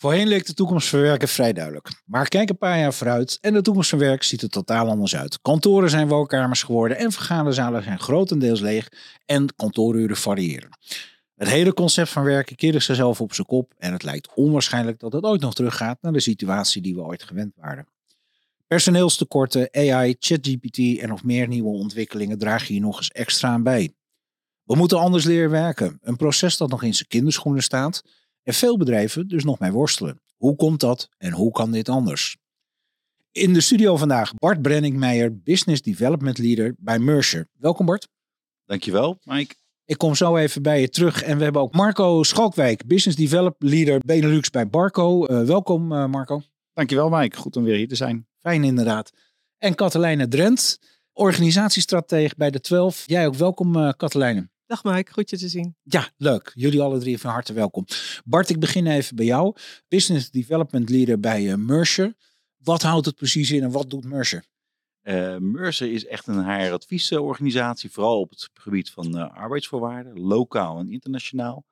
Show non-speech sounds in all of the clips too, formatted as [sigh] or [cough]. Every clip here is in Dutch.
Voorheen leek de toekomst van werken vrij duidelijk. Maar kijk een paar jaar vooruit en de toekomst van werk ziet er totaal anders uit. Kantoren zijn woonkamers geworden en vergaderzalen zijn grotendeels leeg en kantooruren variëren. Het hele concept van werken keerde zichzelf op zijn kop en het lijkt onwaarschijnlijk dat het ooit nog teruggaat naar de situatie die we ooit gewend waren. Personeelstekorten, AI, ChatGPT en nog meer nieuwe ontwikkelingen dragen hier nog eens extra aan bij. We moeten anders leren werken, een proces dat nog in zijn kinderschoenen staat en veel bedrijven dus nog mee worstelen. Hoe komt dat en hoe kan dit anders? In de studio vandaag Bart Brenningmeijer, Business Development Leader bij Mercer. Welkom Bart. Dankjewel, Mike. Ik kom zo even bij je terug. En we hebben ook Marco Schalkwijk, Business Development Leader Benelux bij Barco. Uh, welkom uh, Marco. Dankjewel Mike, goed om weer hier te zijn. Fijn inderdaad. En Katelijne Drent, organisatiestratege bij de 12. Jij ook welkom uh, Katelijne. Dag Mike, goed je te zien. Ja, leuk. Jullie alle drie van harte welkom. Bart, ik begin even bij jou. Business Development Leader bij uh, Mercer. Wat houdt het precies in en wat doet Mercer? Uh, Mercer is echt een HR-adviesorganisatie, vooral op het gebied van uh, arbeidsvoorwaarden, lokaal en internationaal.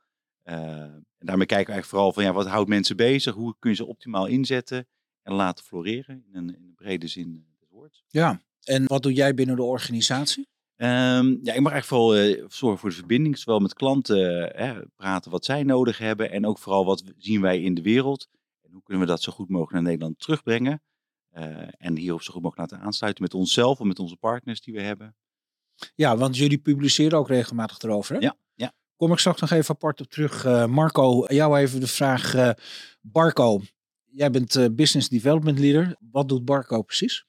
en daarmee kijken we eigenlijk vooral van ja, wat houdt mensen bezig, hoe kun je ze optimaal inzetten en laten floreren in een, in een brede zin des woords. Ja, en wat doe jij binnen de organisatie? Um, ja, ik mag eigenlijk vooral uh, zorgen voor de verbinding, zowel met klanten uh, praten wat zij nodig hebben en ook vooral wat zien wij in de wereld en hoe kunnen we dat zo goed mogelijk naar Nederland terugbrengen uh, en hierop zo goed mogelijk laten aansluiten met onszelf en met onze partners die we hebben. Ja, want jullie publiceren ook regelmatig erover, hè? Ja, ja. Kom ik straks nog even apart op terug. Marco, jou even de vraag. Barco, jij bent Business Development Leader. Wat doet Barco precies?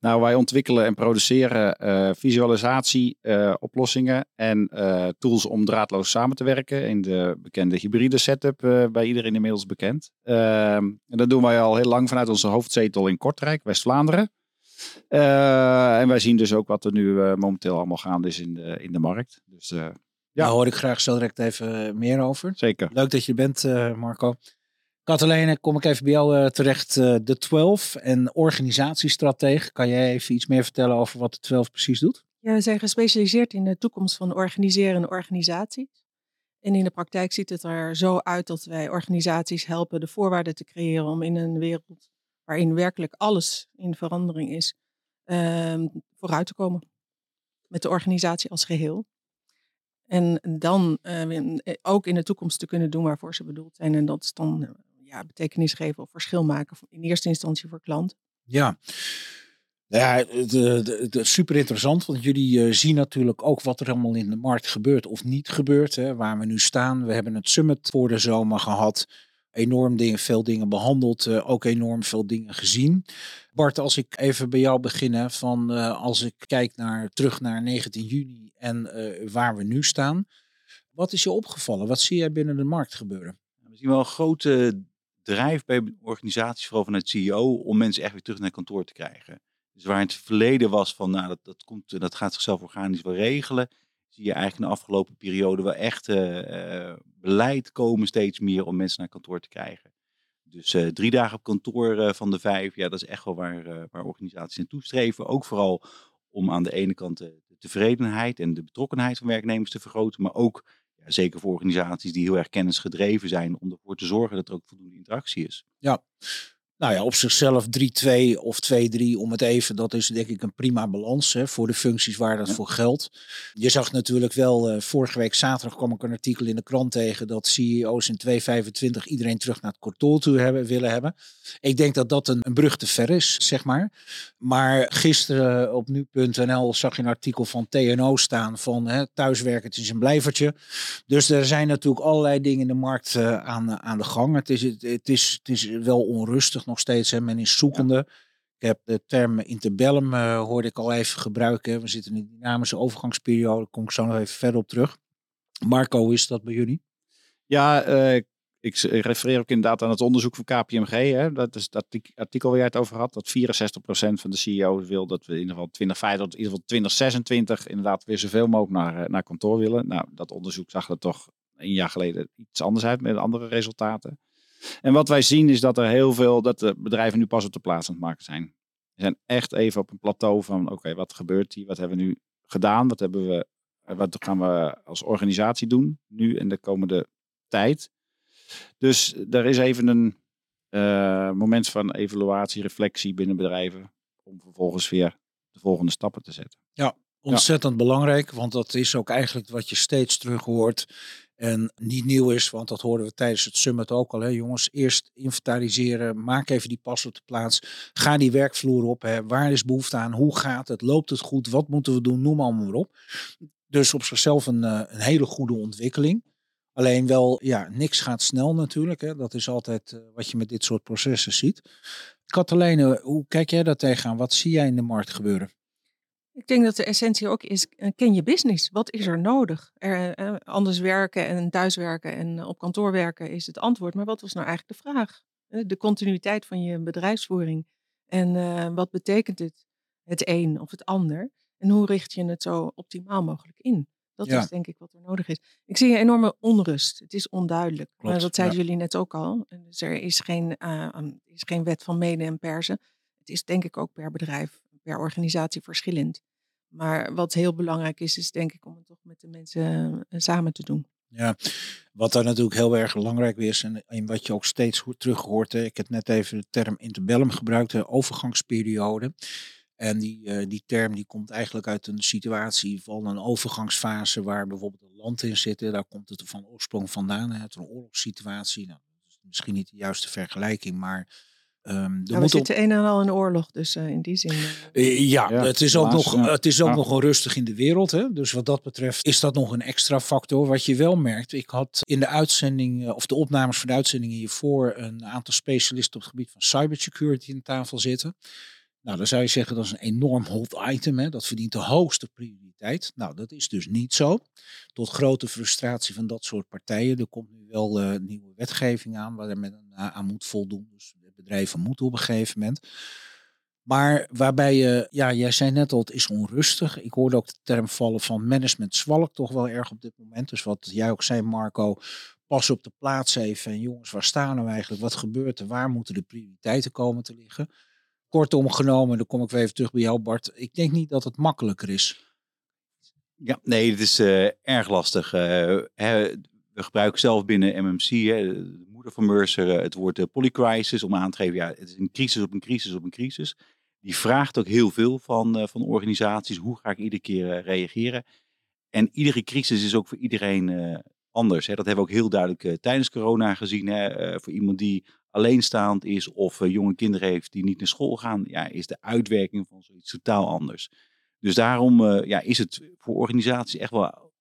Nou, wij ontwikkelen en produceren uh, visualisatieoplossingen uh, en uh, tools om draadloos samen te werken in de bekende hybride setup, bij iedereen inmiddels bekend. Ehm, en dat doen wij al heel lang vanuit onze hoofdzetel in Kortrijk, West-Vlaanderen. en wij zien dus ook wat er nu momenteel allemaal gaande is in de, in de markt. Dus, ja. Daar hoor ik graag zo direct even meer over. Zeker. Leuk dat je bent, Marco. Katelijne, kom ik even bij jou uh, terecht. Uh, de 12 en organisatiestratege. Kan jij even iets meer vertellen over wat de 12 precies doet? Ja, we zijn gespecialiseerd in de toekomst van organiserende organisaties. En in de praktijk ziet het er zo uit dat wij organisaties helpen de voorwaarden te creëren om in een wereld waarin werkelijk alles in verandering is, uh, vooruit te komen. Met de organisatie als geheel. En dan uh, ook in de toekomst te kunnen doen waarvoor ze bedoeld zijn. En dat is dan ja, betekenis geven of verschil maken in eerste instantie voor klant. Ja. Ja, de, de, super interessant, want jullie uh, zien natuurlijk ook wat er allemaal in de markt gebeurt of niet gebeurt. Hè, waar we nu staan. We hebben het summit voor de zomer gehad. Enorm dingen, veel dingen behandeld, uh, ook enorm veel dingen gezien. Bart, als ik even bij jou begin, van uh, als ik kijk naar, terug naar 19 juni en waar we nu staan. Wat is je opgevallen? Wat zie jij binnen de markt gebeuren? We zien wel een grote drijf bij organisaties, vooral vanuit CEO, om mensen echt weer terug naar kantoor te krijgen. Dus waar in het verleden was van, nou, dat, dat, komt, dat gaat zichzelf organisch wel regelen, zie je eigenlijk in de afgelopen periode wel echt uh, beleid komen steeds meer om mensen naar kantoor te krijgen. Dus drie dagen op kantoor van de vijf, ja, dat is echt wel waar, waar organisaties naartoe streven. Ook vooral om aan de ene kant de, de tevredenheid en de betrokkenheid van werknemers te vergroten, maar ook zeker voor organisaties die heel erg kennisgedreven zijn, om ervoor te zorgen dat er ook voldoende interactie is. Ja, nou ja, op zichzelf 3-2 of 2-3 om het even, dat is denk ik een prima balans hè, voor de functies waar dat voor geldt. Je zag natuurlijk wel, uh, vorige week zaterdag kwam ik een artikel in de krant tegen dat CEO's in 2025 iedereen terug naar het kantoor toe hebben, willen hebben. Ik denk dat dat een, een brug te ver is, zeg maar. Maar gisteren op nu.nl zag je een artikel van TNO staan van hè, thuiswerken, het is een blijvertje. Dus er zijn natuurlijk allerlei dingen in de markt uh, aan, aan de gang. Het is, het, het, is, het is wel onrustig nog steeds. Hè. Men is zoekende. Ik heb de term interbellum, uh, hoorde ik al even gebruiken. We zitten in een dynamische overgangsperiode. Daar kom ik zo nog even verder op terug. Marco, is dat bij jullie? Ja, uh, ik refereer ook inderdaad aan het onderzoek van KPMG. Hè. Dat is dat artikel waar jij het over had. Dat 64% van de CEO's wil dat we in ieder geval 2050 tot in ieder geval 2026 inderdaad weer zoveel mogelijk naar, naar kantoor willen. Nou, dat onderzoek zag er toch een jaar geleden iets anders uit met andere resultaten. En wat wij zien is dat er heel veel, dat de bedrijven nu pas op de plaats aan het maken zijn. We zijn echt even op een plateau van, oké, wat gebeurt hier? Wat hebben we nu gedaan? Wat, hebben we, wat gaan we als organisatie doen nu en de komende tijd? Dus er is even een uh, moment van evaluatie, reflectie binnen bedrijven. Om vervolgens weer de volgende stappen te zetten. Ja, ontzettend belangrijk. Want dat is ook eigenlijk wat je steeds terug hoort. En niet nieuw is, want dat hoorden we tijdens het summit ook al. Hè. Jongens, eerst inventariseren, maak even die pas op de plaats. Ga die werkvloer op. Hè. Waar is behoefte aan? Hoe gaat het? Loopt het goed? Wat moeten we doen? Noem allemaal maar op. Dus op zichzelf een, eh, een hele goede ontwikkeling. Alleen wel, ja, niks gaat snel natuurlijk. Hè. Dat is altijd uh, wat je met dit soort processen ziet. Katelijne, hoe kijk jij daar tegenaan? Wat zie jij in de markt gebeuren? Ik denk dat de essentie ook is, eh, ken je business. Wat is er nodig? Er, eh, anders werken en thuiswerken en op kantoor werken is het antwoord. Maar wat was nou eigenlijk de vraag? De continuïteit van je bedrijfsvoering. En wat betekent het, het een of het ander? En hoe richt je het zo optimaal mogelijk in? Dat is denk ik wat er nodig is. Ik zie een enorme onrust. Het is onduidelijk. maar dat zeiden jullie net ook al. Dus er is geen, uh, is geen wet van mede en persen. Het is denk ik ook per bedrijf, per organisatie verschillend. Maar wat heel belangrijk is, is denk ik om het toch met de mensen uh, samen te doen. Ja, wat daar natuurlijk heel erg belangrijk is en, en wat je ook steeds terug hoort. Ik heb net even de term interbellum gebruikt, de overgangsperiode. En die, uh, die term die komt eigenlijk uit een situatie van een overgangsfase waar bijvoorbeeld een land in zit. Daar komt het van oorsprong vandaan, uit een oorlogssituatie. Nou, misschien niet de juiste vergelijking, maar... Um, er we zitten een en al in oorlog, dus uh, in die zin. Uh... Ja, ja, het is ook, nog, het is ook nog onrustig in de wereld. Hè? Dus wat dat betreft is dat nog een extra factor. Wat je wel merkt, ik had in de uitzending, of de opnames van de uitzending hiervoor, een aantal specialisten op het gebied van cybersecurity aan tafel zitten. Nou, dan zou je zeggen dat is een enorm hot item. Hè? Dat verdient de hoogste prioriteit. Nou, dat is dus niet zo. Tot grote frustratie van dat soort partijen. Er komt nu wel uh, nieuwe wetgeving aan waar men aan moet voldoen. Dus bedrijven moeten op een gegeven moment. Maar waarbij je, ja, jij zei net al, het is onrustig. Ik hoorde ook de term vallen van management zwalk toch wel erg op dit moment. Dus wat jij ook zei, Marco, pas op de plaats even. En jongens, waar staan we eigenlijk? Wat gebeurt er? Waar moeten de prioriteiten komen te liggen? kortom genomen, dan kom ik weer even terug bij jou Bart. Ik denk niet dat het makkelijker is. Ja, nee, het is uh, erg lastig. Hè, we gebruiken zelf binnen MMC, hè, de moeder van Mercer, uh, het woord polycrisis om aan te geven, ja, het is een crisis op een crisis op een crisis. Die vraagt ook heel veel van, van organisaties. Hoe ga ik iedere keer reageren? En iedere crisis is ook voor iedereen anders. Hè. Dat hebben we ook heel duidelijk tijdens corona gezien. Hè. voor iemand die alleenstaand is of jonge kinderen heeft die niet naar school gaan, ja, is de uitwerking van zoiets totaal anders. Dus daarom ja, is het voor organisaties echt wel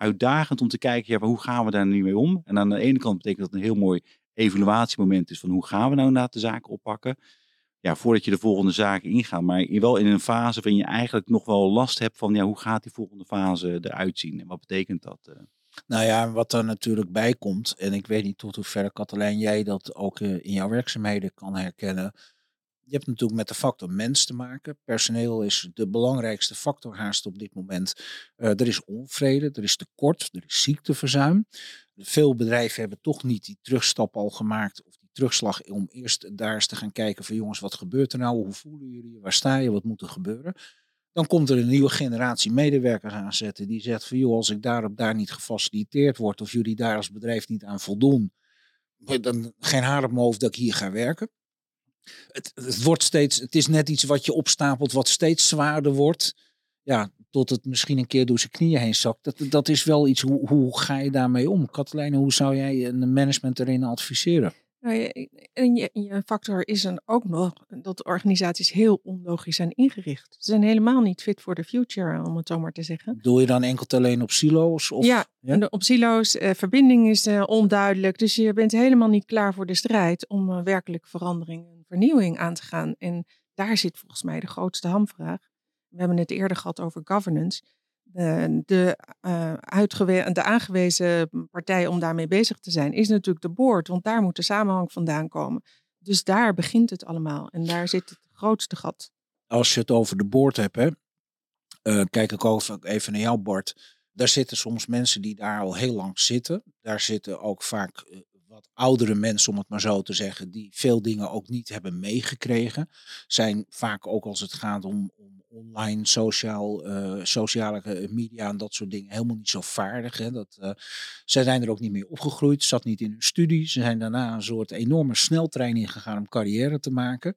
uitdagend om te kijken, ja, hoe gaan we daar nu mee om? En aan de ene kant betekent dat een heel mooi evaluatiemoment is van hoe gaan we nou inderdaad de zaken oppakken. Ja, voordat je de volgende zaken ingaat, maar wel in een fase waarin je eigenlijk nog wel last hebt van ja, hoe gaat die volgende fase eruit zien en wat betekent dat? Uh? Nou ja, wat er natuurlijk bij komt, en ik weet niet tot hoever Katelijn jij dat ook eh, in jouw werkzaamheden kan herkennen. Je hebt natuurlijk met de factor mens te maken. Personeel is de belangrijkste factor haast op dit moment. Uh, er is onvrede, er is tekort, er is ziekteverzuim. Veel bedrijven hebben toch niet die terugstap al gemaakt of die terugslag om eerst daar eens te gaan kijken van jongens, wat gebeurt er nou? Hoe voelen jullie? Waar sta je? Wat moet er gebeuren? Dan komt er een nieuwe generatie medewerkers aanzetten die zegt van joh, als ik daarop daar niet gefaciliteerd word of jullie daar als bedrijf niet aan voldoen, dan geen haar op mijn hoofd dat ik hier ga werken. Het, het, wordt steeds, het is net iets wat je opstapelt, wat steeds zwaarder wordt. Ja, tot het misschien een keer door zijn knieën heen zakt. Dat, dat is wel iets, hoe, hoe ga je daarmee om? Katelijne, hoe zou jij een management erin adviseren? Nou, je, je factor is dan ook nog dat organisaties heel onlogisch zijn ingericht. Ze zijn helemaal niet fit for the future, om het zo maar te zeggen. Doe je dan enkel alleen op silo's? Of, ja, ja? op silo's. Eh, verbinding is eh, onduidelijk. Dus je bent helemaal niet klaar voor de strijd om uh, werkelijk verandering vernieuwing aan te gaan. En daar zit volgens mij de grootste hamvraag. We hebben het eerder gehad over governance de, de, uitgewe- de aangewezen partij om daarmee bezig te zijn, is natuurlijk de board, want daar moet de samenhang vandaan komen. Dus daar begint het allemaal en daar zit het grootste gat. Als je het over de board hebt, hè, uh, kijk ik ook even naar jouw bord. Daar zitten soms mensen die daar al heel lang zitten. Daar zitten ook vaak uh, wat oudere mensen, om het maar zo te zeggen, die veel dingen ook niet hebben meegekregen. Zijn vaak ook als het gaat om, om online, sociaal, uh, sociale media en dat soort dingen helemaal niet zo vaardig. Hè? Dat, uh, zij zijn er ook niet meer opgegroeid, zat niet in hun studie. Ze zijn daarna een soort enorme sneltrein ingegaan om carrière te maken.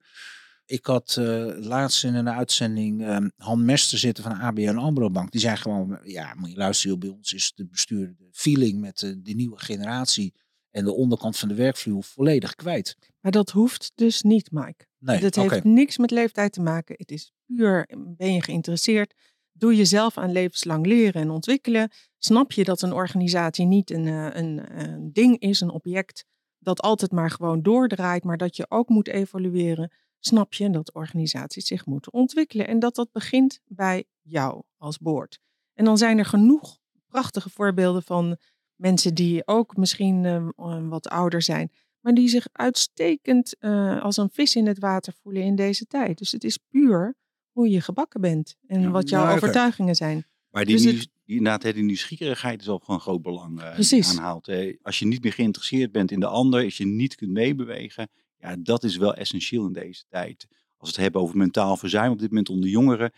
Ik had laatst in een uitzending uh, Han Mester zitten van ABN AMRO Bank. Die zei gewoon, ja, moet je luisteren, bij ons is de bestuur de feeling met de, de nieuwe generatie en de onderkant van de werkvloer volledig kwijt. Maar dat hoeft dus niet, Mike. Nee, dat okay. heeft niks met leeftijd te maken. Het is puur, ben je geïnteresseerd? Doe jezelf aan levenslang leren en ontwikkelen. Snap je dat een organisatie niet een, een, een ding is, een object dat altijd maar gewoon doordraait, maar dat je ook moet evalueren? Snap je dat organisaties zich moeten ontwikkelen en dat dat begint bij jou als board? En dan zijn er genoeg prachtige voorbeelden van mensen die ook misschien uh, wat ouder zijn, maar die zich uitstekend uh, als een vis in het water voelen in deze tijd. Dus het is puur hoe je gebakken bent en ja, wat jouw overtuigingen zijn. Maar die, Dus het- die, inderdaad, die nieuwsgierigheid is al van groot belang eh, Precies. aanhaalt. hè. Als je niet meer geïnteresseerd bent in de ander, als je niet kunt meebewegen, ja, dat is wel essentieel in deze tijd. Als we het hebben over mentaal verzuim op dit moment onder jongeren,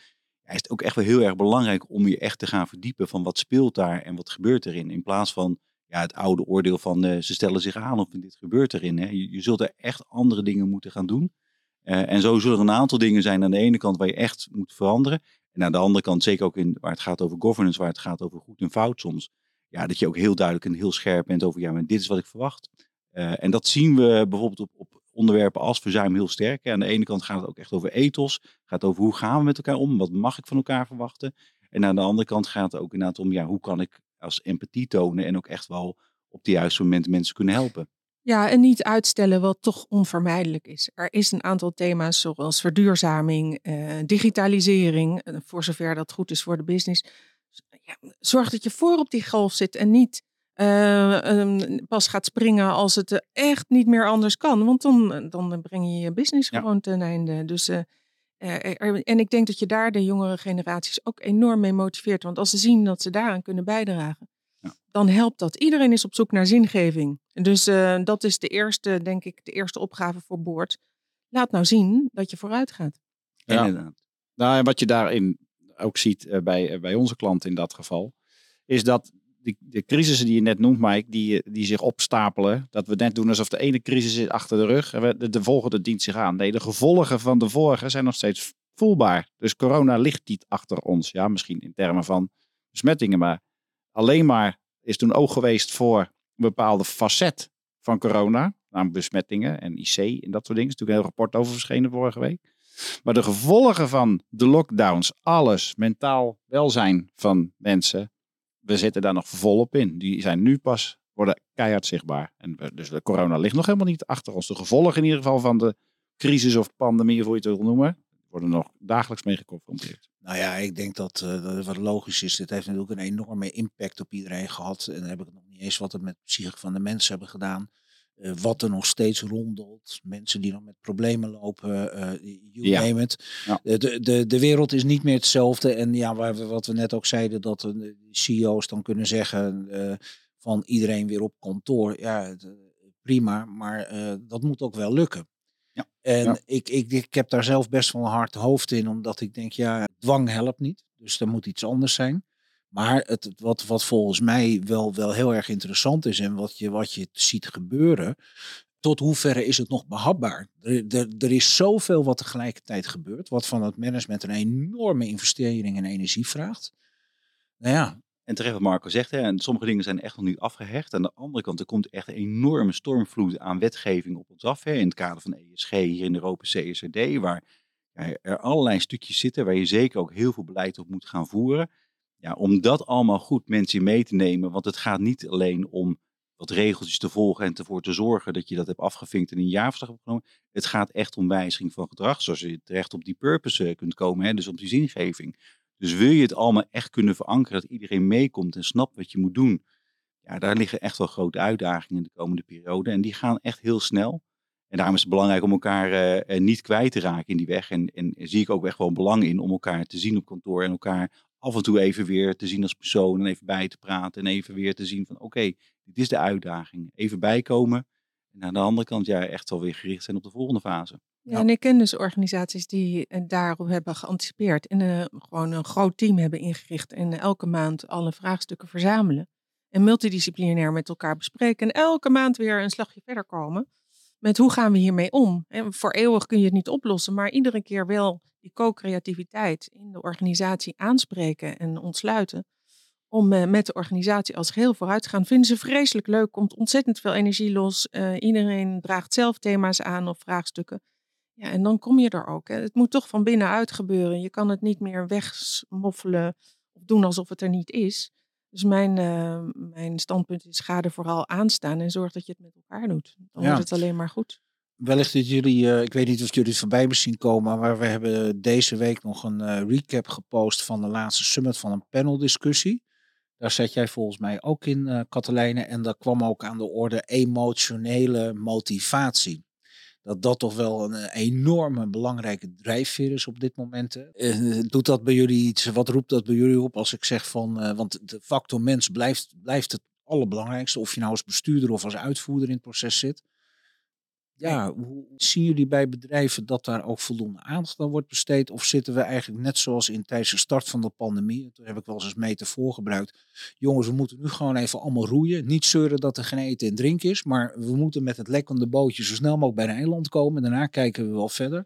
ja, is het ook echt wel heel erg belangrijk om je echt te gaan verdiepen van wat speelt daar en wat gebeurt erin. In plaats van ja, het oude oordeel van eh, ze stellen zich aan of dit gebeurt erin. Hè. Je, je zult er echt andere dingen moeten gaan doen. Eh, en zo zullen er een aantal dingen zijn aan de ene kant waar je echt moet veranderen. En aan de andere kant, zeker ook in, waar het gaat over governance, waar het gaat over goed en fout soms. Ja, dat je ook heel duidelijk en heel scherp bent over, ja, maar dit is wat ik verwacht. Eh, en dat zien we bijvoorbeeld op, op onderwerpen als verzuim heel sterk. Aan de ene kant gaat het ook echt over ethos. Gaat over hoe gaan we met elkaar om? Wat mag ik van elkaar verwachten? En aan de andere kant gaat het ook inderdaad om, ja, hoe kan ik als empathie tonen en ook echt wel op de juiste momenten mensen kunnen helpen. Ja, en niet uitstellen wat toch onvermijdelijk is. Er is een aantal thema's zoals verduurzaming, eh, digitalisering, eh, voor zover dat goed is voor de business. Ja, zorg dat je voor op die golf zit en niet eh, ehm, pas gaat springen als het eh, echt niet meer anders kan. Want dan, dan breng je je business Ja. gewoon ten einde. Dus, eh, eh, er- en ik denk dat je daar de jongere generaties ook enorm mee motiveert. Want als ze zien dat ze daaraan kunnen bijdragen, Ja. dan helpt dat. Iedereen is op zoek naar zingeving. Dus eh, dat is de eerste, denk ik, de eerste opgave voor boord. Laat nou zien dat je vooruit gaat. En Ja. inderdaad. Nou, en wat je daarin ook ziet eh, bij, eh, bij onze klant in dat geval, is dat de crisissen die je net noemt, Mike, die, die zich opstapelen, dat we net doen alsof de ene crisis is achter de rug en de, de volgende dient zich aan. Nee, de gevolgen van de vorige zijn nog steeds voelbaar. Dus corona ligt niet achter ons. Ja, misschien in termen van besmettingen, maar alleen maar is toen oog geweest voor een bepaalde facet van corona, namelijk besmettingen en IC en dat soort dingen. Er is natuurlijk een heel rapport over verschenen vorige week. Maar de gevolgen van de lockdowns, alles, mentaal welzijn van mensen, we zitten daar nog volop in. Die zijn nu pas, worden keihard zichtbaar. En we- dus de corona ligt nog helemaal niet achter ons. De gevolgen in ieder geval van de crisis of pandemie, of hoe je het wil noemen, worden nog dagelijks mee geconfronteerd. Nou ja, ik denk dat, eh, dat wat logisch is. Dit heeft natuurlijk een enorme impact op iedereen gehad. En dan heb ik nog niet eens wat het met de psyche van de mensen hebben gedaan. Eh, wat er nog steeds rondelt. Mensen die nog met problemen lopen. eh you Ja. name it. Ja. Eh, De, de, de wereld is niet meer hetzelfde. En ja, waar we, wat we net ook zeiden, dat de CEO's dan kunnen zeggen van iedereen weer op kantoor. Ja, prima, maar dat moet ook wel lukken. Ja. En. Ik, ik, ik heb daar zelf best wel een hard hoofd in, omdat ik denk, ja, dwang helpt niet. Dus er moet iets anders zijn. Maar het, wat, wat volgens mij wel, wel heel erg interessant is en wat je, wat je ziet gebeuren, tot hoeverre is het nog behapbaar? Er, er, is zoveel wat tegelijkertijd gebeurt, wat van het management een enorme investering en energie vraagt. Nou ja, En terecht wat Marco zegt, hè, en sommige dingen zijn echt nog niet afgehecht. Aan de andere kant, er komt echt een enorme stormvloed aan wetgeving op ons af. Hè, in het kader van ESG hier in Europa, CSRD, waar er allerlei stukjes zitten waar je zeker ook heel veel beleid op moet gaan voeren. Ja, om dat allemaal goed mensen mee te nemen, want het gaat niet alleen om wat regeltjes te volgen en ervoor te zorgen dat je dat hebt afgevinkt en een jaarverslag hebt genomen. Het gaat echt om wijziging van gedrag, zoals je terecht op die purpose eh, kunt komen, hè, dus op die zingeving. Dus wil je het allemaal echt kunnen verankeren, dat iedereen meekomt en snapt wat je moet doen. Ja, daar liggen echt wel grote uitdagingen in de komende periode. En die gaan echt heel snel. En daarom is het belangrijk om elkaar eh, eh, niet kwijt te raken in die weg. En, en zie ik ook echt wel belang in om elkaar te zien op kantoor en elkaar af en toe even weer te zien als persoon en even bij te praten en even weer te zien van oké, dit is de uitdaging. Even bijkomen. En aan de andere kant ja, echt wel weer gericht zijn op de volgende fase. Ja, en ik ken dus organisaties die eh, daarop hebben geanticipeerd en eh, gewoon een groot team hebben ingericht en eh, elke maand alle vraagstukken verzamelen en multidisciplinair met elkaar bespreken en elke maand weer een slagje verder komen met hoe gaan we hiermee om. En voor eeuwig kun je het niet oplossen, maar iedere keer wel die co-creativiteit in de organisatie aanspreken en ontsluiten om met de organisatie als geheel vooruit te gaan. Vinden ze vreselijk leuk, komt ontzettend veel energie los. iedereen draagt zelf thema's aan of vraagstukken. Ja, en dan kom je er ook. Hè. Het moet toch van binnenuit gebeuren. Je kan het niet meer wegsmoffelen of doen alsof het er niet is. Dus mijn, uh, mijn standpunt is: ga er vooral aan staan en zorg dat je het met elkaar doet. Dan wordt het alleen maar goed. Wellicht dat jullie, uh, ik weet niet of jullie het voorbij zien komen, maar we hebben deze week nog een uh, recap gepost van de laatste summit van een paneldiscussie. Daar zat jij volgens mij ook in, Katelijne. En daar kwam ook aan de orde emotionele motivatie dat dat toch wel een eh, enorme belangrijke drijfveer is op dit moment. Uh, doet dat bij jullie iets? Wat roept dat bij jullie op als ik zeg van, want de factor mens blijft, blijft het allerbelangrijkste, of je nou als bestuurder of als uitvoerder in het proces zit ja, hoe zien jullie bij bedrijven dat daar ook voldoende aandacht aan wordt besteed? Of zitten we eigenlijk net zoals in tijdens de start van de pandemie, toen heb ik wel eens als metafoor gebruikt. Jongens, we moeten nu gewoon even allemaal roeien. Niet zeuren dat er geen eten en drink is, maar we moeten met het lekkende bootje zo snel mogelijk bij een eiland komen. Daarna kijken we wel verder.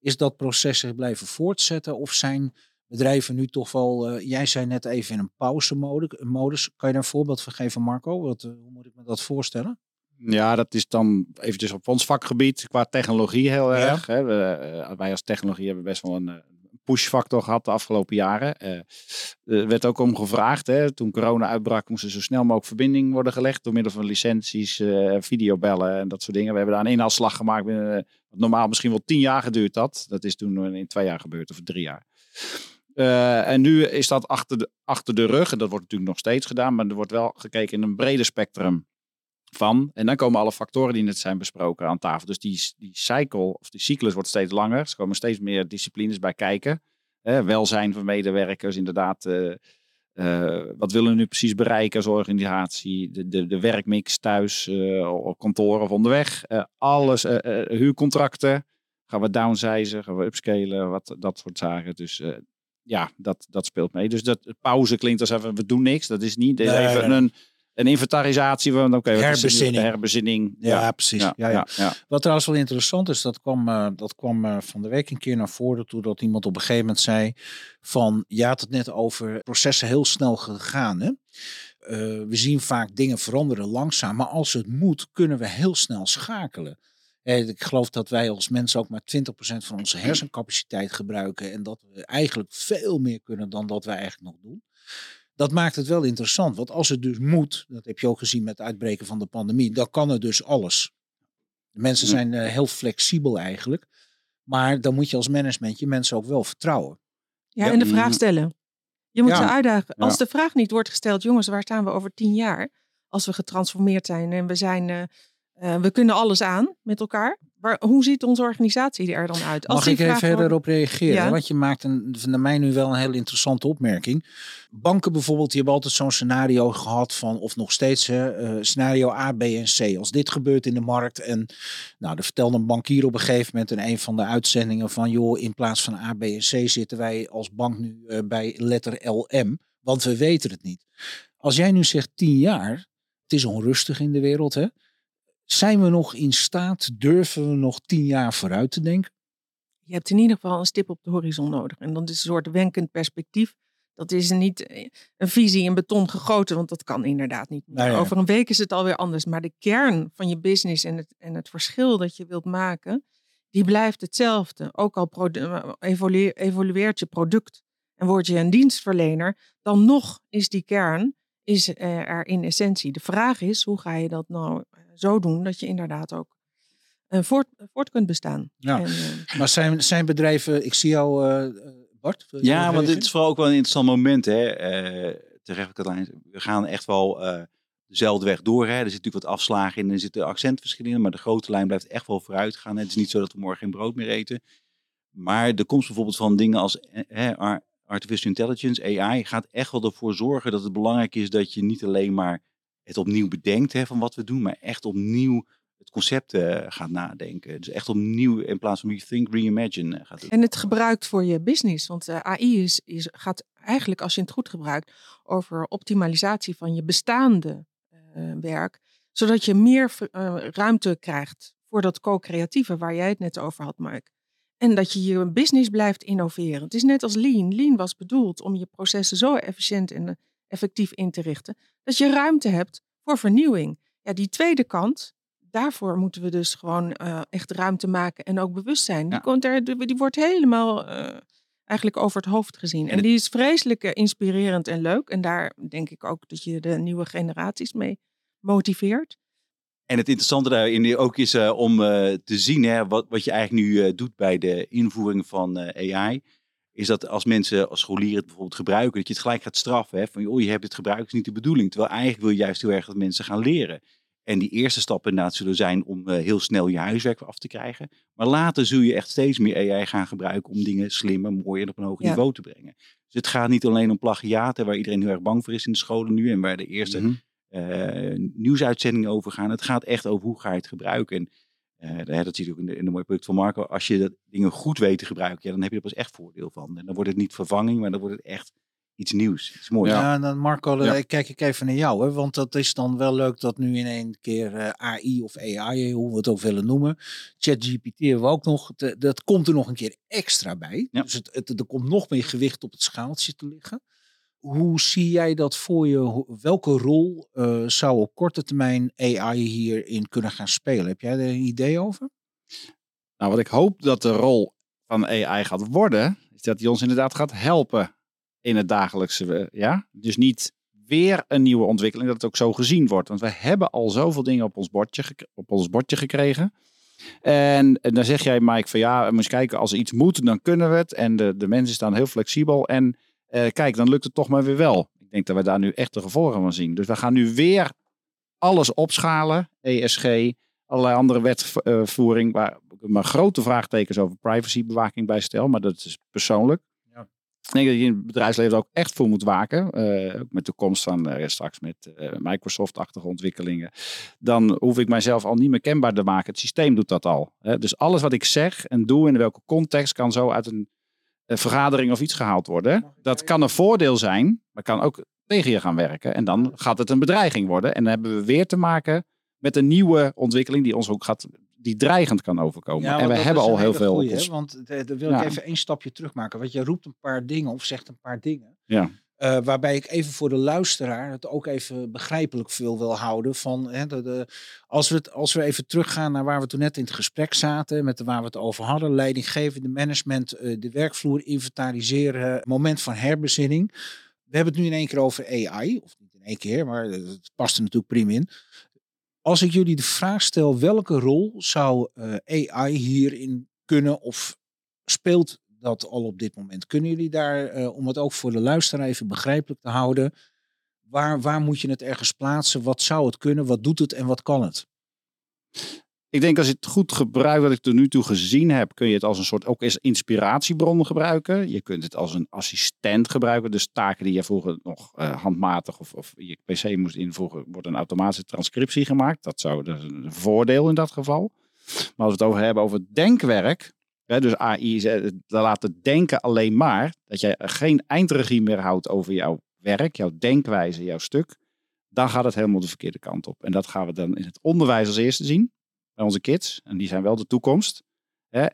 Is dat proces zich blijven voortzetten of zijn bedrijven nu toch wel, uh, jij zei net even in een pauze-modus. Kan je daar een voorbeeld van geven, Marco? Wat, uh, hoe moet ik me dat voorstellen? Ja, dat is dan eventjes op ons vakgebied qua technologie heel erg. Hè. We, uh, wij als technologie hebben best wel een uh, pushfactor gehad de afgelopen jaren. Uh, er werd ook om gevraagd. Hè. Toen corona uitbrak moesten zo snel mogelijk verbinding worden gelegd. Door middel van licenties, videobellen en dat soort dingen. We hebben daar een inhaalslag gemaakt. Binnen, normaal misschien wel tien jaar geduurd dat. Dat is toen in twee jaar gebeurd of drie jaar. en nu is dat achter de, achter de rug. En dat wordt natuurlijk nog steeds gedaan. Maar er wordt wel gekeken in een breder spectrum van. En dan komen alle factoren die net zijn besproken aan tafel. Dus die, die cycle of die cyclus wordt steeds langer. Er komen steeds meer disciplines bij kijken. welzijn van medewerkers, inderdaad. Uh, uh, wat willen we nu precies bereiken als organisatie? De, de, de werkmix thuis, uh, op kantoor of onderweg. alles, huurcontracten. Gaan we downsizen, gaan we upscalen, wat, dat soort zaken. Dus ja, dat, dat speelt mee. Dus dat pauze klinkt als even, we doen niks. Dat is niet. Is even een een inventarisatie van oké, okay, herbezinning. herbezinning. Ja, ja precies. Ja, ja, ja, Wat trouwens wel interessant is, dat kwam, uh, dat kwam uh, van de week een keer naar voren toe dat iemand op een gegeven moment zei van, je had het net over processen heel snel gegaan. Hè? Uh, we zien vaak dingen veranderen langzaam, maar als het moet, kunnen we heel snel schakelen. Ik geloof dat wij als mensen ook maar 20% van onze hersencapaciteit gebruiken en dat we eigenlijk veel meer kunnen dan dat wij eigenlijk nog doen dat maakt het wel interessant. Want als het dus moet, dat heb je ook gezien met het uitbreken van de pandemie, dan kan het dus alles. De mensen zijn uh, heel flexibel eigenlijk. Maar dan moet je als management je mensen ook wel vertrouwen. Ja, en de vraag stellen. Je moet ze uitdagen. Als de vraag niet wordt gesteld, jongens, waar staan we over tien jaar? Als we getransformeerd zijn en we zijn, uh, uh, we kunnen alles aan met elkaar hoe ziet onze organisatie er dan uit? Als Mag ik even verder op reageren? Want je maakt een, naar mij nu wel een hele interessante opmerking. Banken bijvoorbeeld, die hebben altijd zo'n scenario gehad van, of nog steeds, hè, uh, scenario A, B en C. Als dit gebeurt in de markt en, nou, er vertelde een bankier op een gegeven moment in een van de uitzendingen van, joh, in plaats van A, B en C zitten wij als bank nu uh, bij letter LM, want we weten het niet. Als jij nu zegt tien jaar, het is onrustig in de wereld, hè? Zijn we nog in staat, durven we nog tien jaar vooruit te denken? Je hebt in ieder geval een stip op de horizon nodig. En dan is een soort wenkend perspectief. Dat is niet eh, een visie in beton gegoten, want dat kan inderdaad niet. Nou Over een week is het alweer anders. Maar de kern van je business en het, en het verschil dat je wilt maken, die blijft hetzelfde. Ook al eh, evolueert je product en word je een dienstverlener, dan nog is die kern is er in essentie. De vraag is, hoe ga je dat nou zo doen dat je inderdaad ook uh, voort, voort kunt bestaan. Ja. En, uh, maar zijn, zijn bedrijven, ik zie jou uh, Bart? Ja, want dit is vooral ook wel een interessant moment. Hè? Eh, terecht, Katlijn. We gaan echt wel eh, dezelfde weg door. Hè? Er zit natuurlijk wat afslagen in, er zitten accentverschillen in. Maar de grote lijn blijft echt wel vooruit gaan. Het is niet zo dat we morgen geen brood meer eten. Maar de komst bijvoorbeeld van dingen als eh, hè, artificial intelligence, AI, gaat echt wel ervoor zorgen dat het belangrijk is dat je niet alleen maar het opnieuw bedenkt hè, van wat we doen, maar echt opnieuw het concept eh, gaat nadenken. Dus echt opnieuw in plaats van rethink, reimagine eh, gaat doen. En het gebruikt voor je business. Want eh, AI is, is, gaat eigenlijk, als je het goed gebruikt, over optimalisatie van je bestaande werk. Zodat je meer ruimte krijgt voor dat co-creatieve waar jij het net over had, Mark. En dat je je business blijft innoveren. Het is net als Lean. Lean was bedoeld om je processen zo efficiënt en eh, effectief in te richten. Dat je ruimte hebt voor vernieuwing. Ja, die tweede kant, daarvoor moeten we dus gewoon eh, echt ruimte maken en ook bewustzijn. Die, Ja. komt er, die wordt helemaal eh, eigenlijk over het hoofd gezien. En die is vreselijk inspirerend en leuk. En daar denk ik ook dat je de nieuwe generaties mee motiveert. En het interessante daarin ook is eh, om eh, te zien hè, wat, wat je eigenlijk nu eh, doet bij de invoering van AI. Is dat als mensen, als scholieren het bijvoorbeeld gebruiken, dat je het gelijk gaat straffen. Hè, van, joh, je hebt het gebruikt, is niet de bedoeling. Terwijl eigenlijk wil je juist heel erg dat mensen gaan leren. En die eerste stappen inderdaad zullen zijn om heel snel je huiswerk af te krijgen. Maar later zul je echt steeds meer AI gaan gebruiken om dingen slimmer, mooier en op een hoger Ja. niveau te brengen. Dus het gaat niet alleen om plagiaten, waar iedereen heel erg bang voor is in de scholen nu. En waar de eerste Mhm. Nieuwsuitzendingen over gaan. Het gaat echt over hoe ga je het gebruiken. En eh, hè, dat zie je ook in de, in de mooie product van Marco. Als je dat dingen goed weet te gebruiken, ja, dan heb je er pas echt voordeel van. En dan wordt het niet vervanging, maar dan wordt het echt iets nieuws. Iets moois. Ja, en dan Marco, Ja. eh, kijk ik even naar jou. Hè, want dat is dan wel leuk dat nu in één keer eh, AI of AI, hoe we het ook willen noemen. ChatGPT hebben we ook nog. de- dat komt er nog een keer extra bij. Ja. Dus het, het, er komt nog meer gewicht op het schaaltje te liggen. Hoe zie jij dat voor je? Welke rol eh, zou op korte termijn AI hierin kunnen gaan spelen? Heb jij er een idee over? Nou, wat ik hoop dat de rol van AI gaat worden, is dat hij ons inderdaad gaat helpen in het dagelijkse. eh, Ja? Dus niet weer een nieuwe ontwikkeling, dat het ook zo gezien wordt. Want we hebben al zoveel dingen op ons bordje, op ons bordje gekregen. En, en dan zeg jij, Mike, van ja, we moeten kijken, als er iets moet, dan kunnen we het. En de, de mensen staan heel flexibel. En eh, kijk, dan lukt het toch maar weer wel. Ik denk dat we daar nu echt de gevolgen van zien. Dus we gaan nu weer alles opschalen, ESG, allerlei andere wetvoering, waar ik maar grote vraagtekens over privacybewaking bij stel, maar dat is persoonlijk. Ja. Ik denk dat je in het bedrijfsleven er ook echt voor moet waken. eh, ook met de komst van eh, straks met Microsoft-achtige ontwikkelingen. Dan hoef ik mijzelf al niet meer kenbaar te maken. Het systeem doet dat al. Hè. Dus alles wat ik zeg en doe in welke context kan zo uit een vergadering of iets gehaald worden. Dat kan een voordeel zijn, maar kan ook tegen je gaan werken. En dan gaat het een bedreiging worden. En dan hebben we weer te maken met een nieuwe ontwikkeling die ons ook gaat, die dreigend kan overkomen. en want we hebben al heel veel. goeie, want eh, daar wil Ja. ik even één stapje terug maken. Want je roept een paar dingen of zegt een paar dingen. Ja. Eh, waarbij ik even voor de luisteraar het ook even begrijpelijk veel wil houden. Van, hè, als, we als we even teruggaan naar waar we toen net in het gesprek zaten, met de, waar we het over hadden, leidinggevende management, eh, de werkvloer inventariseren, moment van herbezinning. We hebben het nu in één keer over AI, of niet in één keer, maar het past er natuurlijk prima in. Als ik jullie de vraag stel, welke rol zou eh, AI hierin kunnen of speelt dat al op dit moment? Kunnen jullie daar, eh, om het ook voor de luisteraar even begrijpelijk te houden, waar, waar moet je het ergens plaatsen? Wat zou het kunnen? Wat doet het en wat kan het? Ik denk als je het goed gebruikt, wat ik tot nu toe gezien heb, kun je het als een soort ook als inspiratiebron gebruiken. Je kunt het als een assistent gebruiken. Dus taken die je vroeger nog eh, handmatig of, of je pc moest invoegen, wordt een automatische transcriptie gemaakt. Dat, zou, een voordeel in dat geval. Maar als we het over hebben over denkwerk, dus AI eh, laat het denken alleen maar, dat jij geen eindregie meer houdt over jouw werk, jouw denkwijze, jouw stuk, dan gaat het helemaal de verkeerde kant op. En dat gaan we dan in het onderwijs als eerste zien bij onze kids. En die zijn wel de toekomst.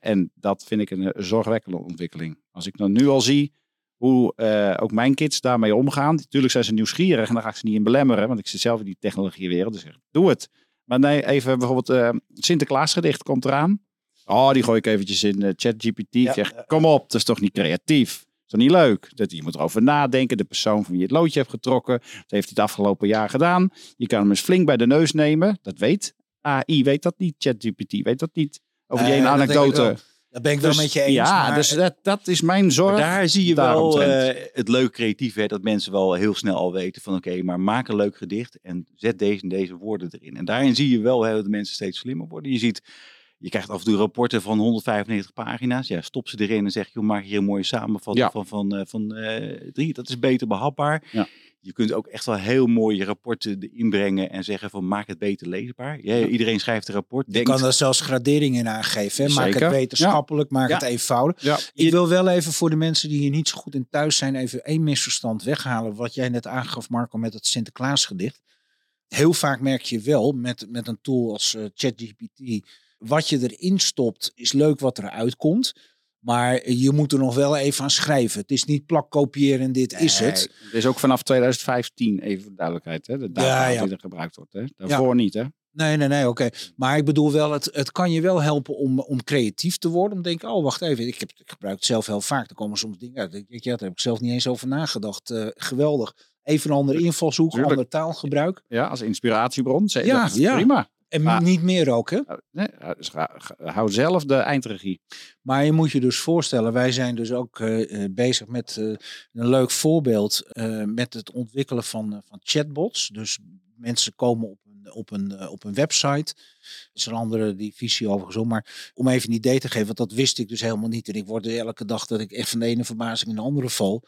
En dat vind ik een eh, zorgwekkende ontwikkeling. Als ik dan nu al zie hoe eh, ook mijn kids daarmee omgaan. Natuurlijk zijn ze nieuwsgierig en daar ga ik ze niet in belemmeren. Want ik zit zelf in die technologiewereld. Dus zeg, doe het. Maar nee, even bijvoorbeeld uh, Sinterklaasgedicht komt eraan. Oh, die gooi ik eventjes in uh, ChatGPT. Ik zeg, kom op, dat is toch niet creatief? Dat is toch niet leuk? Dat, je moet erover nadenken. De persoon van wie je het loodje hebt getrokken. Dat heeft hij het afgelopen jaar gedaan. Je kan hem eens flink bij de neus nemen. Dat weet AI weet dat niet. ChatGPT weet dat niet. Over die ene denk ik anekdote. Dat ben ik wel Dus- met je eens. Ja, maar- dus dat, dat is mijn zorg. Maar daar zie je wel eh, het leuk creatief, hè, dat mensen wel heel snel al weten van oké, maar maak een leuk gedicht en zet deze en deze woorden erin. En daarin zie je wel hè, dat de mensen steeds slimmer worden. Je ziet, je krijgt af en toe rapporten van 195 pagina's. Ja, stop ze erin en zeg je, maak hier een mooie samenvatting Ja. van, van, eh, van eh, drie. Dat is beter behapbaar. Ja. Je kunt ook echt wel heel mooie rapporten erin brengen en zeggen van maak het beter leesbaar. Ja, Ja. Iedereen schrijft een rapport. je Denkt, kan er zelfs gradering in aangeven. Hè? Maak Zeker. het wetenschappelijk, maak Ja. het eenvoudig. Ja. Ik wil wel even voor de mensen die hier niet zo goed in thuis zijn, even één misverstand weghalen. Wat jij net aangaf, Marco, met het Sinterklaasgedicht. Heel vaak merk je wel met, met een tool als eh, ChatGPT. Wat je erin stopt, is leuk wat eruit komt. Maar je moet er nog wel even aan schrijven. Het is niet plak kopiëren en dit is het. Nee, Het is ook vanaf 2015, even voor duidelijkheid, hè, de data Ja, ja. die er gebruikt wordt. Hè. Daarvoor niet, hè? Nee, nee, nee, oké. Maar ik bedoel wel, het, het kan je wel helpen om, om creatief te worden. Om te denken, oh, wacht even, ik, heb, ik gebruik het zelf heel vaak. Er komen soms dingen uit. Ja, daar heb ik zelf niet eens over nagedacht. Eh, geweldig. Even een andere invalshoek, Tuurlijk. ander taalgebruik. Ja, als inspiratiebron. Zeker. Ja. Prima. En Maar- niet meer ook, hè? Nou, Nee, dus hou zelf de eindregie. Maar je moet je dus voorstellen, wij zijn dus ook eh, eh, bezig met eh, een leuk voorbeeld met het ontwikkelen van, van chatbots. Dus mensen komen op een, op een, op een website. Er is een andere divisie overigens. Maar om even een idee te geven, want dat wist ik dus helemaal niet. En ik word elke dag dat ik echt van de ene verbazing in de andere val.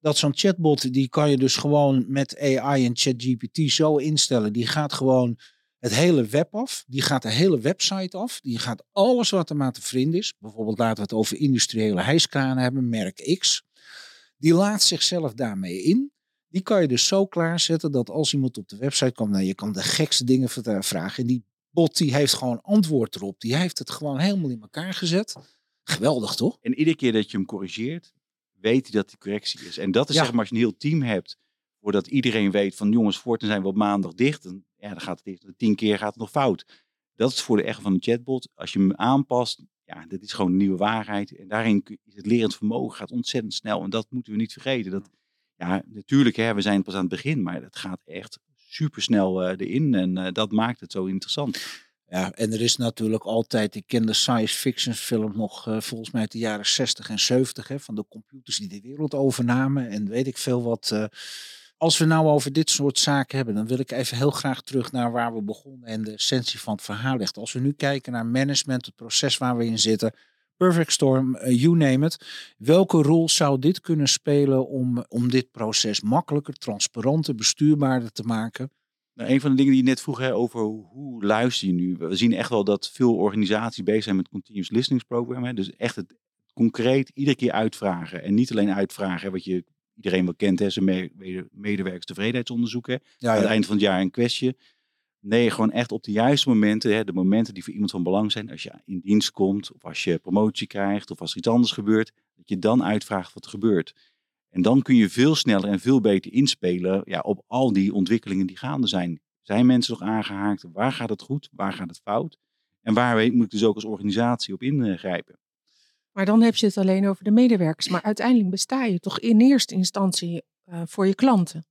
Dat zo'n chatbot, die kan je dus gewoon met AI en ChatGPT zo instellen. Die gaat gewoon het hele web af. Die gaat de hele website af. Die gaat alles wat er maar te vinden is. Bijvoorbeeld laten we het over industriële hijskranen hebben, merk X. Die laat zichzelf daarmee in. Die kan je dus zo klaarzetten dat als iemand op de website komt, nou, je kan de gekste dingen vra- vragen. En die bot die heeft gewoon antwoord erop. Die heeft het gewoon helemaal in elkaar gezet. Geweldig toch? En iedere keer dat je hem corrigeert, weet hij dat die correctie is. En dat is Ja. zeg maar als je een heel team hebt, voordat iedereen weet van jongens, voortaan zijn we op maandag dicht. En, ja, dan gaat het. Tien keer gaat het nog fout. Dat is voor de echt van een chatbot. Als je hem aanpast, ja, dit is gewoon een nieuwe waarheid. En daarin is het lerend vermogen gaat ontzettend snel. En dat moeten we niet vergeten. Dat, ja, natuurlijk, hè, we zijn pas aan het begin, maar het gaat echt super snel erin. En eh, dat maakt het zo interessant. Ja, en er is natuurlijk altijd, ik ken de science fiction film nog eh, volgens mij uit de jaren 60 en 70, hè, van de computers die de wereld overnamen en weet ik veel wat. Als we nou over dit soort zaken hebben, dan wil ik even heel graag terug naar waar we begonnen en de essentie van het verhaal ligt. Als we nu kijken naar management, het proces waar we in zitten, Perfect Storm, eh, you name it. Welke rol zou dit kunnen spelen om, om dit proces makkelijker, transparanter, bestuurbaarder te maken? Nou, een van de dingen die je net vroeg hè, over hoe luister je nu. We zien echt wel dat veel organisaties bezig zijn met Continuous Listening Program. Hè, dus echt het concreet iedere keer uitvragen. En niet alleen uitvragen wat je iedereen wel kent, hè, zijn me- mede- medewerkers tevredenheidsonderzoek. Hè, Ja, aan het eind van het jaar een kwestie. Nee, gewoon echt op de juiste momenten, hè, de momenten die voor iemand van belang zijn. Als je in dienst komt, of als je promotie krijgt, of als er iets anders gebeurt. Dat je dan uitvraagt wat er gebeurt. En dan kun je veel sneller en veel beter inspelen ja, op al die ontwikkelingen die gaande zijn. Zijn mensen nog aangehaakt? Waar gaat het goed? Waar gaat het fout? En waar moet ik dus ook als organisatie op ingrijpen? Maar dan heb je het alleen over de medewerkers. Maar uiteindelijk besta je toch in eerste instantie eh, voor je klanten.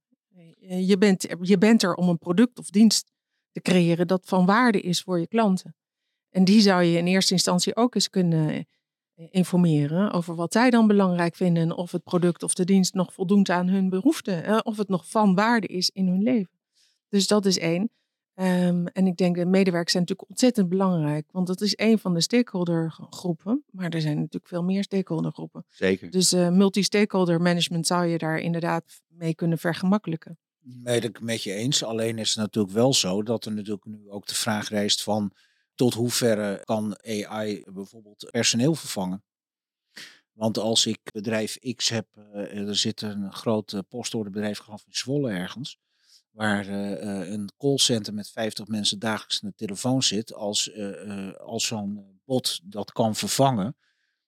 Eh, Je bent, je bent er om een product of dienst te creëren dat van waarde is voor je klanten. En die zou je in eerste instantie ook eens kunnen eh, informeren over wat zij dan belangrijk vinden. En of het product of de dienst nog voldoet aan hun behoeften. eh, Of het nog van waarde is in hun leven. Dus dat is één. Ehm, en ik denk dat medewerkers zijn natuurlijk ontzettend belangrijk. Want dat is een van de stakeholdergroepen. Maar er zijn natuurlijk veel meer stakeholdergroepen. Zeker. Dus eh, multi-stakeholder management zou je daar inderdaad mee kunnen vergemakkelijken. Ben ik met je eens. Alleen is het natuurlijk wel zo dat er natuurlijk nu ook de vraag reist van tot hoeverre kan AI bijvoorbeeld personeel vervangen? Want als ik bedrijf X heb, eh, er zit een groot postorderbedrijf ik, in Zwolle ergens, waar eh, eh, een callcenter met 50 mensen dagelijks aan de telefoon zit. Als, eh, eh, als zo'n bot dat kan vervangen,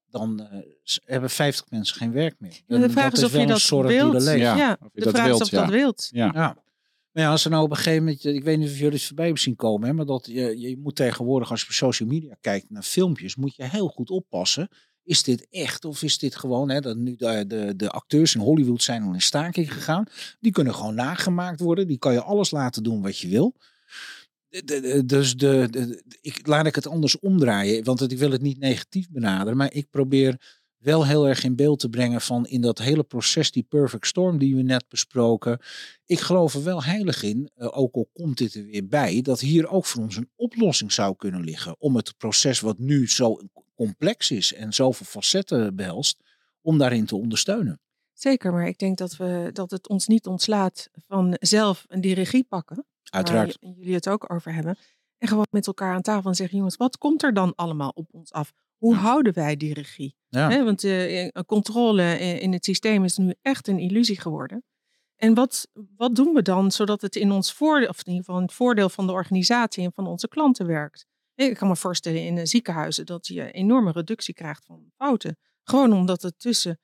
dan eh, hebben 50 mensen geen werk meer. Ja, de vraag dat is of wel je een dat zorg die wilt. leeft. Ja, Ja, of je de dat vraag wilt, is of ja. dat wilt. Ja. Ja. Maar ja, als er nou op een gegeven moment, ik weet niet of jullie het voorbij hebben zien komen, hè, maar dat je, je moet tegenwoordig als je op social media kijkt naar filmpjes, moet je heel goed oppassen. Is dit echt of is dit gewoon, hè, dat nu de, de, de acteurs in Hollywood zijn al in staking gegaan. Die kunnen gewoon nagemaakt worden. Die kan je alles laten doen wat je wil. de- dus de, ik, laat ik het anders omdraaien, want ik wil het niet negatief benaderen, maar ik probeer wel heel erg in beeld te brengen van in dat hele proces, die perfect storm die we net besproken. Ik geloof er wel heilig in, eh, ook al komt dit er weer bij, dat hier ook voor ons een oplossing zou kunnen liggen om het proces wat nu zo complex is en zoveel facetten behelst, om daarin te ondersteunen. Zeker, maar ik denk dat, we, dat het ons niet ontslaat van zelf die regie pakken. Uiteraard. Waar jullie het ook over hebben. En gewoon met elkaar aan tafel en zeggen, jongens, wat komt er dan allemaal op ons af? Hoe houden wij die regie? Ja. Want een controle in in het systeem is nu echt een illusie geworden. En wat, wat doen we dan zodat het in ons voordeel, of in ieder geval in het voordeel van de organisatie en van onze klanten werkt? Ik kan me voorstellen in eh, ziekenhuizen dat je een enorme reductie krijgt van fouten. Gewoon omdat het tussen,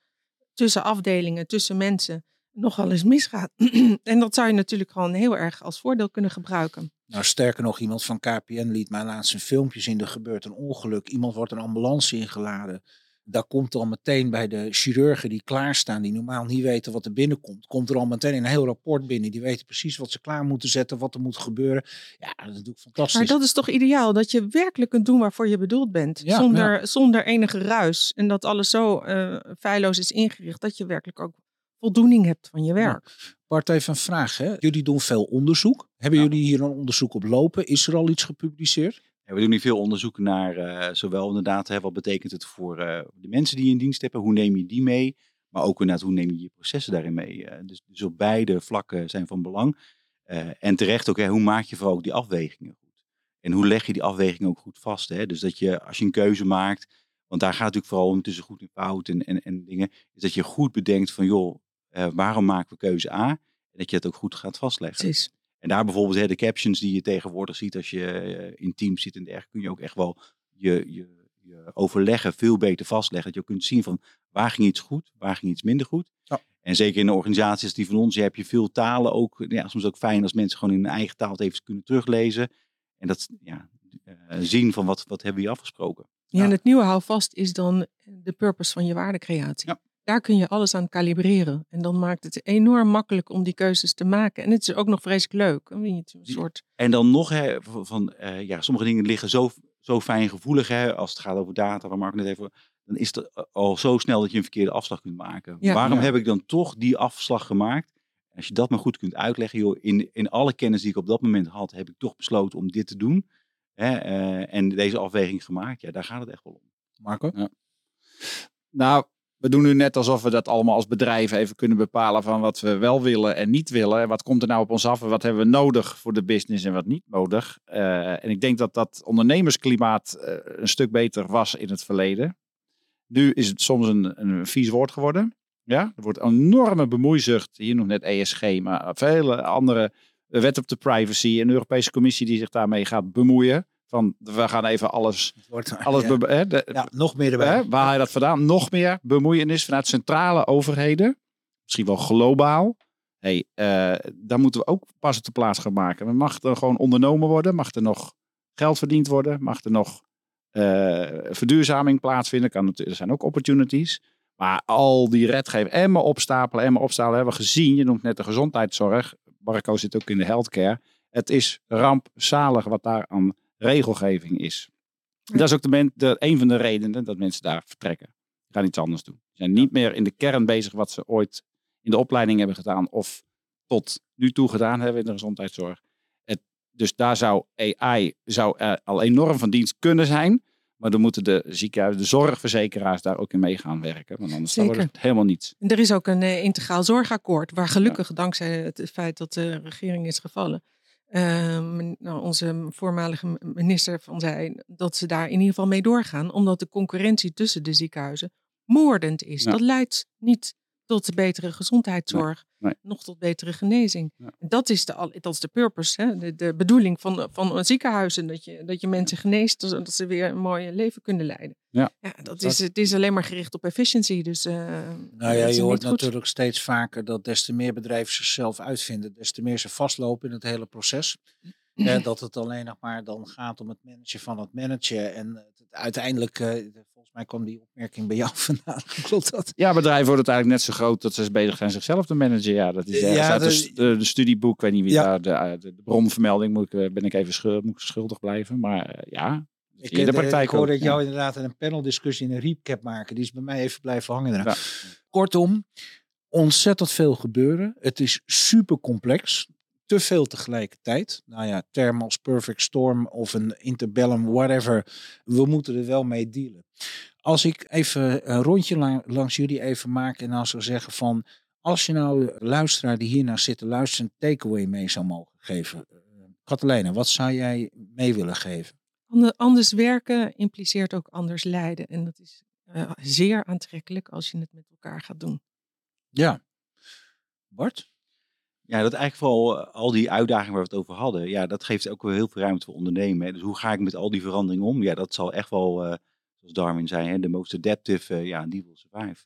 tussen afdelingen, tussen mensen nogal eens misgaat. [clears throat] en dat zou je natuurlijk gewoon heel erg als voordeel kunnen gebruiken. Nou, sterker nog, iemand van KPN liet mij laatst een filmpje zien. Er gebeurt een ongeluk. Iemand wordt een ambulance ingeladen. Daar komt al meteen bij de chirurgen die klaarstaan, die normaal niet weten wat er binnenkomt, komt er al meteen een heel rapport binnen. Die weten precies wat ze klaar moeten zetten, wat er moet gebeuren. Ja, dat is natuurlijk fantastisch. Maar dat is toch ideaal, dat je werkelijk kunt doen waarvoor je bedoeld bent. Ja, zonder, zonder enige ruis. En dat alles zo eh feilloos is ingericht, dat je werkelijk ook voldoening hebt van je werk. Bart, even een vraag. Hè? Jullie doen veel onderzoek. Hebben Ja. jullie hier een onderzoek op lopen? Is er al iets gepubliceerd? Ja, we doen nu veel onderzoek naar eh, zowel inderdaad, hè, wat betekent het voor eh, de mensen die je in dienst hebben, hoe neem je die mee, maar ook inderdaad, hoe neem je je processen daarin mee. Eh, dus, dus op beide vlakken zijn van belang. En terecht ook, hè, hoe maak je vooral ook die afwegingen goed? En hoe leg je die afwegingen ook goed vast? Hè? Dus dat je, als je een keuze maakt, want daar gaat het natuurlijk vooral om tussen goed en fout en, en, en dingen, is dat je goed bedenkt van, joh, waarom maken we keuze A? En dat je het ook goed gaat vastleggen. Precies. En daar bijvoorbeeld hè, de captions die je tegenwoordig ziet als je eh, in teams zit en dergelijke, kun je ook echt wel je, je, je overleggen veel beter vastleggen. Dat je ook kunt zien van waar ging iets goed, waar ging iets minder goed. Ja. En zeker in de organisaties die van ons, je heb je veel talen ook. Ja, soms ook fijn als mensen gewoon in hun eigen taal het even kunnen teruglezen. En dat ja, eh, zien van wat, wat hebben we hier afgesproken. Ja, Ja. en het nieuwe houvast is dan de purpose van je waardecreatie. Ja. Daar kun je alles aan kalibreren. En dan maakt het enorm makkelijk om die keuzes te maken. En het is ook nog vreselijk leuk. Een een soort En dan nog, hè, van, eh, ja, sommige dingen liggen zo, zo fijn gevoelig, hè, als het gaat over data, waar Mark net even, dan is het eh, al zo snel dat je een verkeerde afslag kunt maken. Ja. Waarom Ja. heb ik dan toch die afslag gemaakt? Als je dat maar goed kunt uitleggen, joh, in, in alle kennis die ik op dat moment had, heb ik toch besloten om dit te doen. Hè, eh, en deze afweging gemaakt, ja, daar gaat het echt wel om. Marco? Nou, we doen nu net alsof we dat allemaal als bedrijf even kunnen bepalen van wat we wel willen en niet willen. En wat komt er nou op ons af en wat hebben we nodig voor de business en wat niet nodig. Eh, en ik denk dat dat ondernemersklimaat eh, een stuk beter was in het verleden. Nu is het soms een, een vies woord geworden. Ja, er wordt enorme bemoeizucht. Hier nog net ESG, maar vele andere de wet op de privacy en de Europese Commissie die zich daarmee gaat bemoeien. Van we gaan even alles, wordt, alles [laughs] ja. de, nog meer erbij. Hè, waar je dat vandaan? Nog meer bemoeienis vanuit centrale overheden. Misschien wel globaal. Hey, eh, daar moeten we ook pas op de plaats gaan maken. Mag er gewoon ondernomen worden? Mag er nog geld verdiend worden? Mag er nog eh, verduurzaming plaatsvinden? Kan er zijn ook opportunities. Maar al die redgeving en maar opstapelen en maar opstapelen hebben we gezien. Je noemt net de gezondheidszorg. Barco zit ook in de healthcare. Het is rampzalig wat daar aan regelgeving is. Dat is ook de men, de, een van de redenen dat mensen daar vertrekken. Gaan iets anders doen. Ze zijn niet meer in de kern bezig wat ze ooit in de opleiding hebben gedaan of tot nu toe gedaan hebben in de gezondheidszorg. Het, dus daar zou AI zou, eh, al enorm van dienst kunnen zijn. Maar dan moeten de ziekenhuizen, de zorgverzekeraars daar ook in mee gaan werken. Want anders wordt het helemaal niets. En er is ook een eh, integraal zorgakkoord, waar gelukkig dankzij het feit dat de regering is gevallen, ehm, nou, onze voormalige minister van zei dat ze daar in ieder geval mee doorgaan, omdat de concurrentie tussen de ziekenhuizen moordend is. Ja. Dat leidt niet tot betere gezondheidszorg, Nee, nog tot betere genezing. Ja. En Dat, is de, dat is de purpose, hè? De, de bedoeling van, van ziekenhuizen, dat je, dat je mensen geneest, zodat ze weer een mooi leven kunnen leiden. Ja. dat is, het is alleen maar gericht op efficiëntie. Dus, eh, Nou ja, je hoort natuurlijk steeds vaker dat des te meer bedrijven zichzelf uitvinden, des te meer ze vastlopen in het hele proces. [clears throat] Eh, dat het alleen nog maar dan gaat om het managen van het managen. En het uiteindelijk, eh, volgens Volgens mij kwam die opmerking bij jou [laughs] vandaan. Klopt dat? Ja, bedrijven worden het eigenlijk net zo groot dat ze bezig zijn zichzelf te managen. Ja, dat is Ja, uit de, st- de, de studieboek. Ik weet niet wie Ja. daar de, eh, de, bronvermelding moet ik, eh, ben ik even schuldig, moet ik schuldig blijven. Maar eh, ja, Ik, in de praktijk ik hoorde dat jou ja. inderdaad in een paneldiscussie in een recap maken. Die is bij mij even blijven hangen. Ja. Kortom, ontzettend veel gebeuren. Het is super complex. Te veel tegelijkertijd. Nou ja, termen als perfect storm of een interbellum, whatever. We moeten er wel mee dealen. Als ik even een rondje la- langs jullie even maak en dan zou zeggen van... Als je nou luisteraar die hiernaar zit te luisteren een takeaway mee zou mogen geven. Uh, Catalina, wat zou jij mee willen geven? Ander- Anders werken impliceert ook anders lijden. En dat is eh, zeer aantrekkelijk als je het met elkaar gaat doen. Ja. Bart? Ja, dat eigenlijk vooral eh, al die uitdagingen waar we het over hadden. Ja, dat geeft ook wel heel veel ruimte voor ondernemen. Hè. Dus hoe ga ik met al die veranderingen om? Ja, dat zal echt wel, eh, zoals Darwin zei, hè, de most adaptive, eh, ja, die will survive.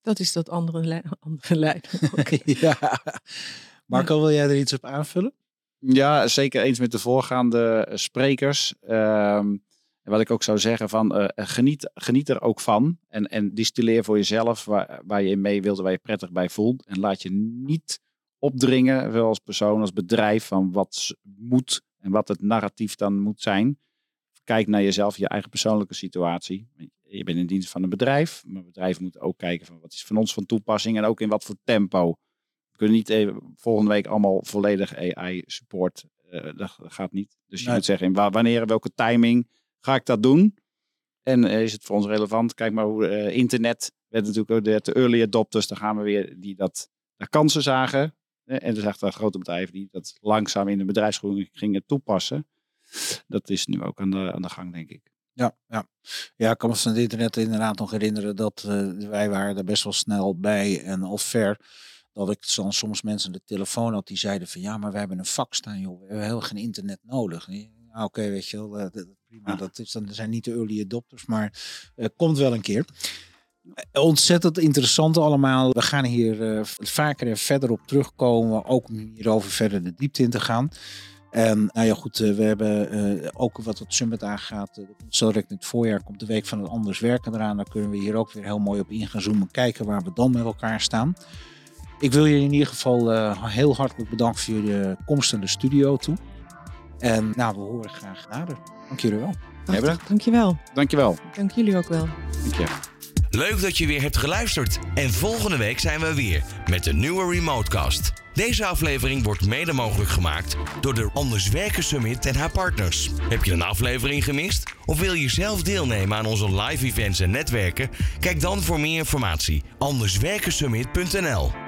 Dat is dat andere, lij- [laughs] andere [laughs] ook. ja. Marco, wil jij er iets op aanvullen? Ja, zeker eens met de voorgaande sprekers. Ehm, en wat ik ook zou zeggen van eh, geniet, geniet er ook van. En, en distilleer voor jezelf waar, waar je in mee wilt, waar je prettig bij voelt. En laat je niet opdringen, wel als persoon, als bedrijf, van wat moet en wat het narratief dan moet zijn. Kijk naar jezelf, je eigen persoonlijke situatie. Je bent in dienst van een bedrijf, maar bedrijven moeten ook kijken van wat is van ons van toepassing en ook in wat voor tempo. We kunnen niet even volgende week allemaal volledig AI support. eh, dat, gaat niet. Dus je Nee. moet zeggen, in wa- wanneer, welke timing ga ik dat doen? En eh, is het voor ons relevant? Kijk maar hoe eh, internet werd natuurlijk ook de, early adopters. Dan gaan we weer die dat daar kansen zagen. Eh, en zagen daar grote bedrijven die dat langzaam in de bedrijfsgroei gingen toepassen. Dat is nu ook aan de, aan de gang, denk ik. Ja, ja. ja, ik kan me van het internet inderdaad nog herinneren dat wij waren er best wel snel bij en al ver. Dat ik dan soms mensen de telefoon had die zeiden van ja, maar we hebben een vak staan joh. We hebben heel geen internet nodig. Ja, Oké, weet je wel, eh, dat- prima. Dat is dan zijn niet de early adopters, maar het komt wel een keer. Eh, Ontzettend interessant allemaal. We gaan hier vaker en verder op terugkomen. Ook om hierover verder de diepte in te gaan. En nou ja, goed, we hebben ook wat het summit aangaat. komt zo direct in het voorjaar komt de week van het anders werken eraan. Daar kunnen we hier ook weer heel mooi op in gaan zoomen. Kijken waar we dan met elkaar staan. Ik wil je in ieder geval heel hartelijk bedanken voor jullie komst naar de studio toe. En nou, we horen graag nader. Dank jullie wel. Bedankt. Dankjewel. Dankjewel. Dank jullie ook wel. Dank je. Leuk dat je weer hebt geluisterd. En volgende week zijn we weer met een nieuwe Remotecast. Deze aflevering wordt mede mogelijk gemaakt door de Anders Werken Summit en haar partners. Heb je een aflevering gemist? Of wil je zelf deelnemen aan onze live events en netwerken? Kijk dan voor meer informatie anderswerkensummit.nl